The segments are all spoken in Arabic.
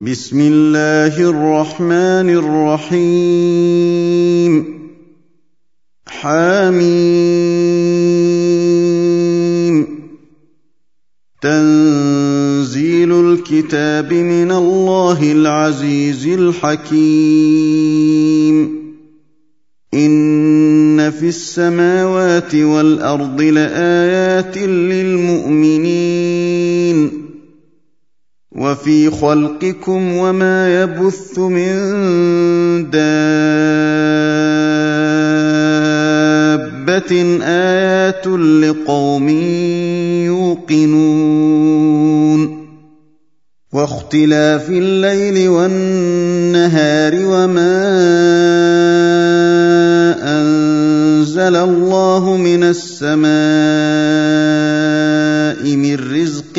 بسم الله الرحمن الرحيم. حميم. تنزيل الكتاب من الله العزيز الحكيم. إن في السماوات والأرض لآيات للمؤمنين. وفي خلقكم وما يبث من دابة آيات لقوم يوقنون واختلاف الليل والنهار وما أنزل الله من السماء من رزق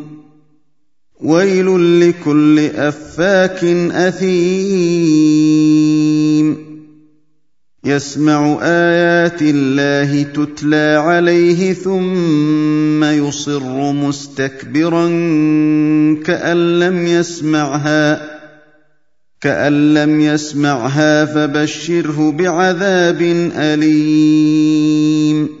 ويل لكل أفاك أثيم. يسمع آيات الله تتلى عليه ثم يصر مستكبرا كأن لم يسمعها كأن لم يسمعها فبشره بعذاب أليم.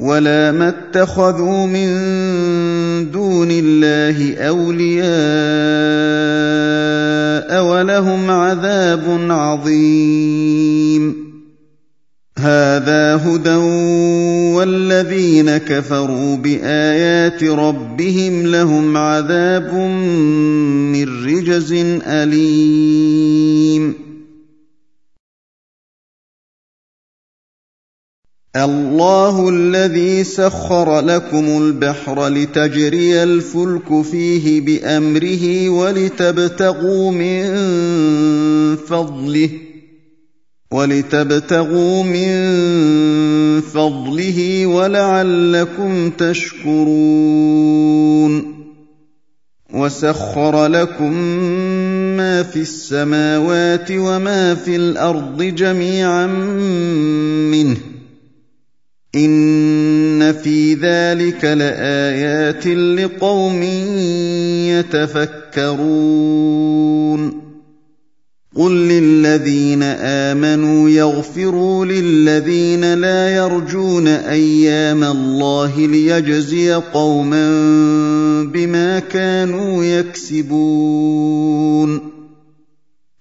ولا ما اتخذوا من دون الله اولياء ولهم عذاب عظيم هذا هدى والذين كفروا بايات ربهم لهم عذاب من رجز اليم الله الذي سخر لكم البحر لتجري الفلك فيه بأمره ولتبتغوا من فضله ولتبتغوا من فضله ولعلكم تشكرون وسخر لكم ما في السماوات وما في الأرض جميعا منه ان في ذلك لايات لقوم يتفكرون قل للذين امنوا يغفروا للذين لا يرجون أيام الله ليجزي قوما بما كانوا يكسبون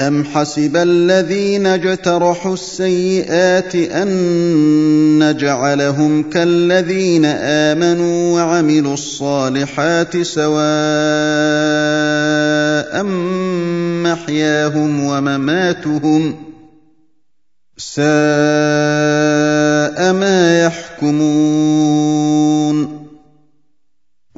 أم حسب الذين اجترحوا السيئات أن نجعلهم كالذين آمنوا وعملوا الصالحات سواء محياهم ومماتهم ساء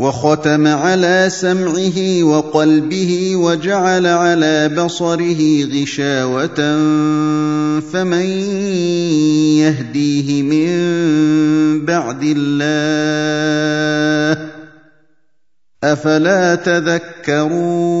وختم على سمعه وقلبه وجعل على بصره غشاوة فمن يهديه من بعد الله؟ أفلا تذكرون؟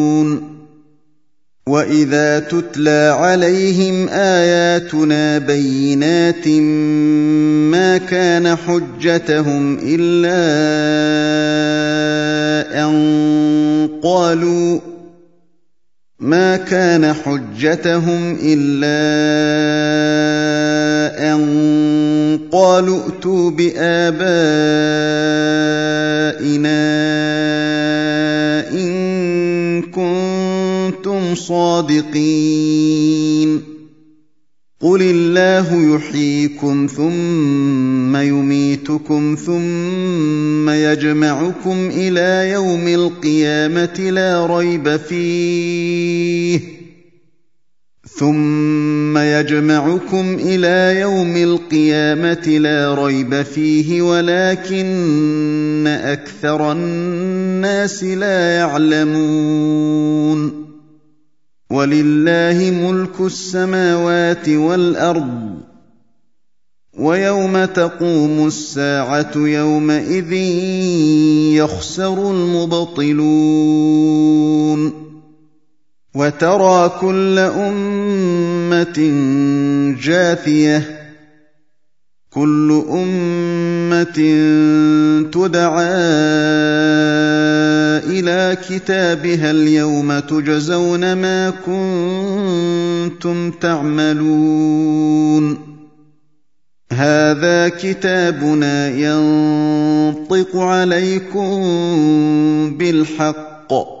واذا تتلى عليهم اياتنا بينات ما كان حجتهم الا ان قالوا ما كان حجتهم الا ان قالوا ائتوا بابائنا صادقين. قل الله يحييكم ثم يميتكم ثم يجمعكم إلى يوم القيامه لا ريب فيه. ثم يجمعكم إلى يوم القيامه لا ريب فيه ولكن أكثر الناس لا يعلمون. ولله ملك السماوات والأرض ويوم تقوم الساعة يومئذ يخسر المبطلون وترى كل أمة جاثية. كل أمة تدعى إلى كتابها اليوم تجزون ما كنتم تعملون. هذا كتابنا ينطق عليكم بالحق.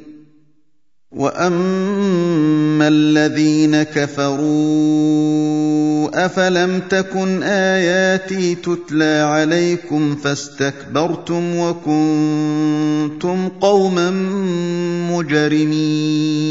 واما الذين كفروا افلم تكن اياتي تتلى عليكم فاستكبرتم وكنتم قوما مجرمين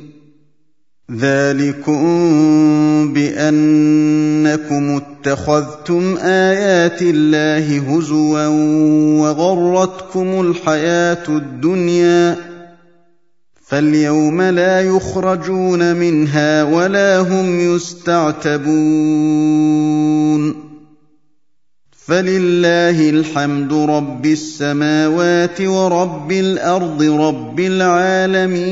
ذلكم بانكم اتخذتم ايات الله هزوا وغرتكم الحياة الدنيا فاليوم لا يخرجون منها ولا هم يستعتبون فلله الحمد رب السماوات ورب الأرض رب العالمين